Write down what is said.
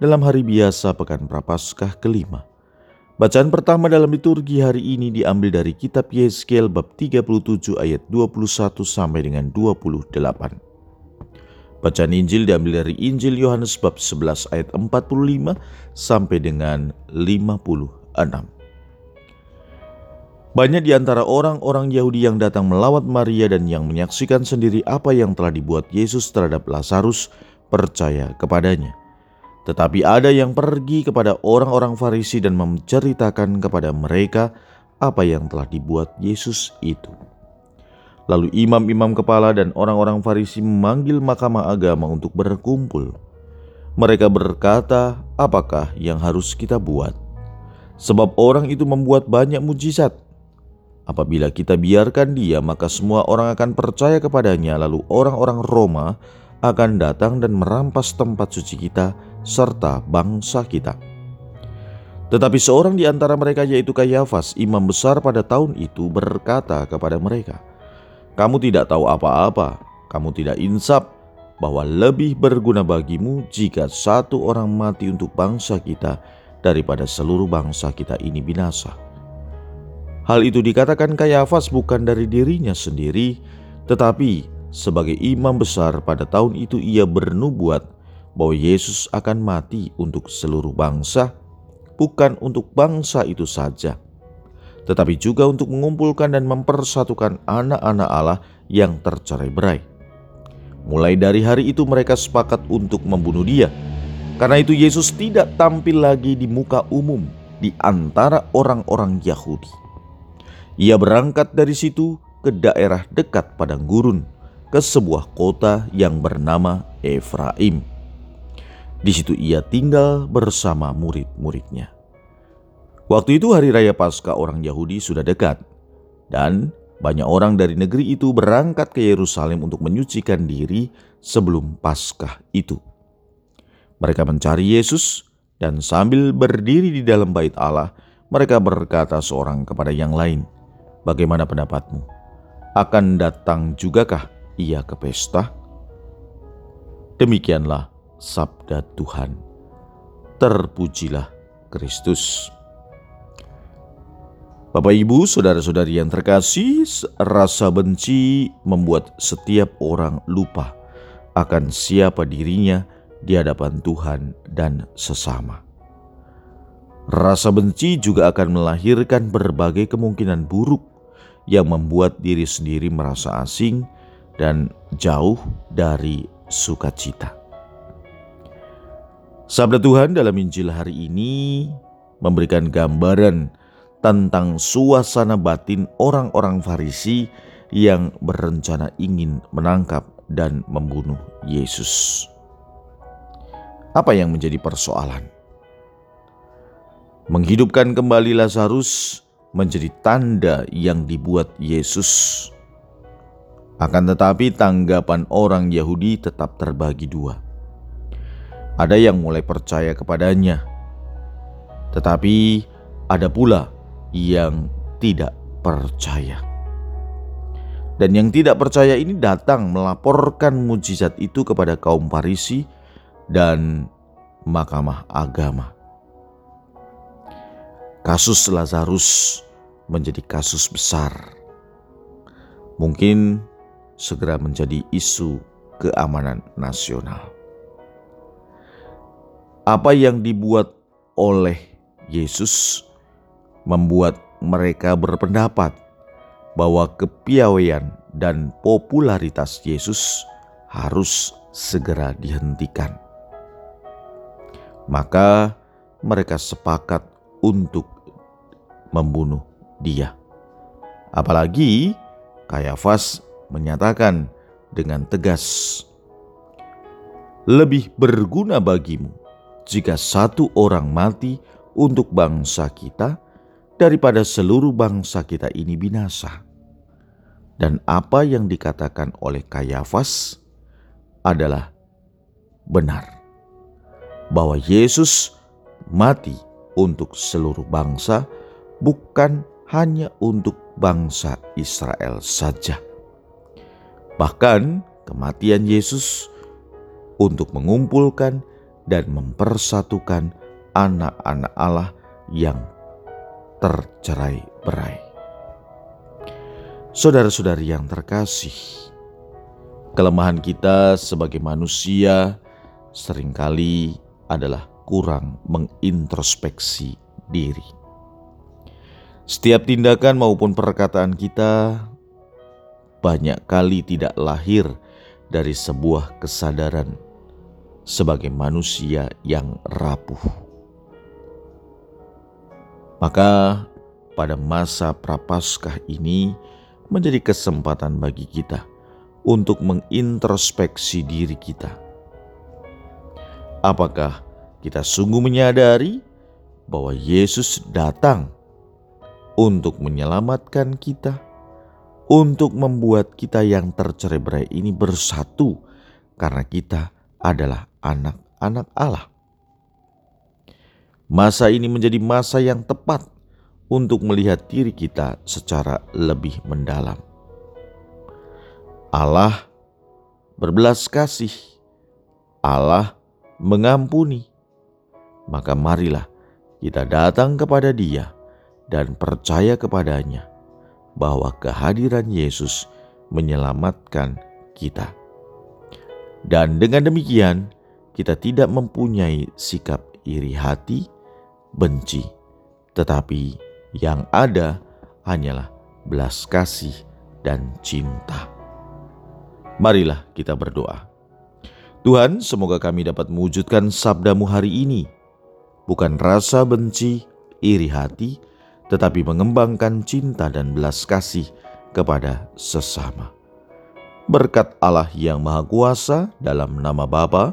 dalam hari biasa Pekan Prapaskah kelima. Bacaan pertama dalam liturgi hari ini diambil dari kitab Yeskel bab 37 ayat 21 sampai dengan 28. Bacaan Injil diambil dari Injil Yohanes bab 11 ayat 45 sampai dengan 56. Banyak di antara orang-orang Yahudi yang datang melawat Maria dan yang menyaksikan sendiri apa yang telah dibuat Yesus terhadap Lazarus percaya kepadanya. Tetapi ada yang pergi kepada orang-orang Farisi dan menceritakan kepada mereka apa yang telah dibuat Yesus itu. Lalu imam-imam kepala dan orang-orang Farisi memanggil mahkamah agama untuk berkumpul. Mereka berkata, "Apakah yang harus kita buat? Sebab orang itu membuat banyak mujizat. Apabila kita biarkan dia, maka semua orang akan percaya kepadanya, lalu orang-orang Roma akan datang dan merampas tempat suci kita." Serta bangsa kita. Tetapi seorang di antara mereka yaitu Kayafas, imam besar pada tahun itu berkata kepada mereka, "Kamu tidak tahu apa-apa, kamu tidak insaf bahwa lebih berguna bagimu jika satu orang mati untuk bangsa kita daripada seluruh bangsa kita ini binasa." Hal itu dikatakan Kayafas bukan dari dirinya sendiri, tetapi sebagai imam besar pada tahun itu ia bernubuat bahwa Yesus akan mati untuk seluruh bangsa, bukan untuk bangsa itu saja, tetapi juga untuk mengumpulkan dan mempersatukan anak-anak Allah yang tercerai berai. Mulai dari hari itu mereka sepakat untuk membunuh dia. Karena itu Yesus tidak tampil lagi di muka umum di antara orang-orang Yahudi. Ia berangkat dari situ ke daerah dekat padang gurun, ke sebuah kota yang bernama Efraim. Di situ ia tinggal bersama murid-muridnya. Waktu itu hari raya Paskah orang Yahudi sudah dekat dan banyak orang dari negeri itu berangkat ke Yerusalem untuk menyucikan diri sebelum Paskah itu. Mereka mencari Yesus dan sambil berdiri di dalam bait Allah, mereka berkata seorang kepada yang lain, "Bagaimana pendapatmu? Akan datang jugakah ia ke pesta?" Demikianlah sabda Tuhan. Terpujilah Kristus. Bapak, ibu, saudara-saudari yang terkasih, rasa benci membuat setiap orang lupa akan siapa dirinya di hadapan Tuhan dan sesama. Rasa benci juga akan melahirkan berbagai kemungkinan buruk yang membuat diri sendiri merasa asing dan jauh dari sukacita. Sabda Tuhan dalam Injil hari ini memberikan gambaran tentang suasana batin orang-orang Farisi yang berencana ingin menangkap dan membunuh Yesus. Apa yang menjadi persoalan? Menghidupkan kembali Lazarus menjadi tanda yang dibuat Yesus. Akan tetapi, tanggapan orang Yahudi tetap terbagi dua ada yang mulai percaya kepadanya, tetapi ada pula yang tidak percaya. Dan yang tidak percaya ini datang melaporkan mujizat itu kepada kaum Farisi dan mahkamah agama. Kasus Lazarus menjadi kasus besar. Mungkin segera menjadi isu keamanan nasional apa yang dibuat oleh Yesus membuat mereka berpendapat bahwa kepiawaian dan popularitas Yesus harus segera dihentikan. Maka mereka sepakat untuk membunuh dia. Apalagi Kayafas menyatakan dengan tegas, "Lebih berguna bagimu jika satu orang mati untuk bangsa kita daripada seluruh bangsa kita ini binasa. Dan apa yang dikatakan oleh Kayafas adalah benar bahwa Yesus mati untuk seluruh bangsa, bukan hanya untuk bangsa Israel saja. Bahkan kematian Yesus untuk mengumpulkan dan mempersatukan anak-anak Allah yang tercerai-berai. Saudara-saudari yang terkasih, kelemahan kita sebagai manusia sering kali adalah kurang mengintrospeksi diri. Setiap tindakan maupun perkataan kita banyak kali tidak lahir dari sebuah kesadaran sebagai manusia yang rapuh. Maka pada masa prapaskah ini, menjadi kesempatan bagi kita untuk mengintrospeksi diri kita. Apakah kita sungguh menyadari bahwa Yesus datang untuk menyelamatkan kita, untuk membuat kita yang tercerai-berai ini bersatu, karena kita adalah anak-anak Allah. Masa ini menjadi masa yang tepat untuk melihat diri kita secara lebih mendalam. Allah berbelas kasih, Allah mengampuni. Maka marilah kita datang kepada Dia dan percaya kepadanya bahwa kehadiran Yesus menyelamatkan kita. Dan dengan demikian, kita tidak mempunyai sikap iri hati, benci, tetapi yang ada hanyalah belas kasih dan cinta. Marilah kita berdoa. Tuhan, semoga kami dapat mewujudkan sabdamu hari ini. Bukan rasa benci, iri hati, tetapi mengembangkan cinta dan belas kasih kepada sesama. Berkat Allah yang Maha Kuasa dalam nama Bapa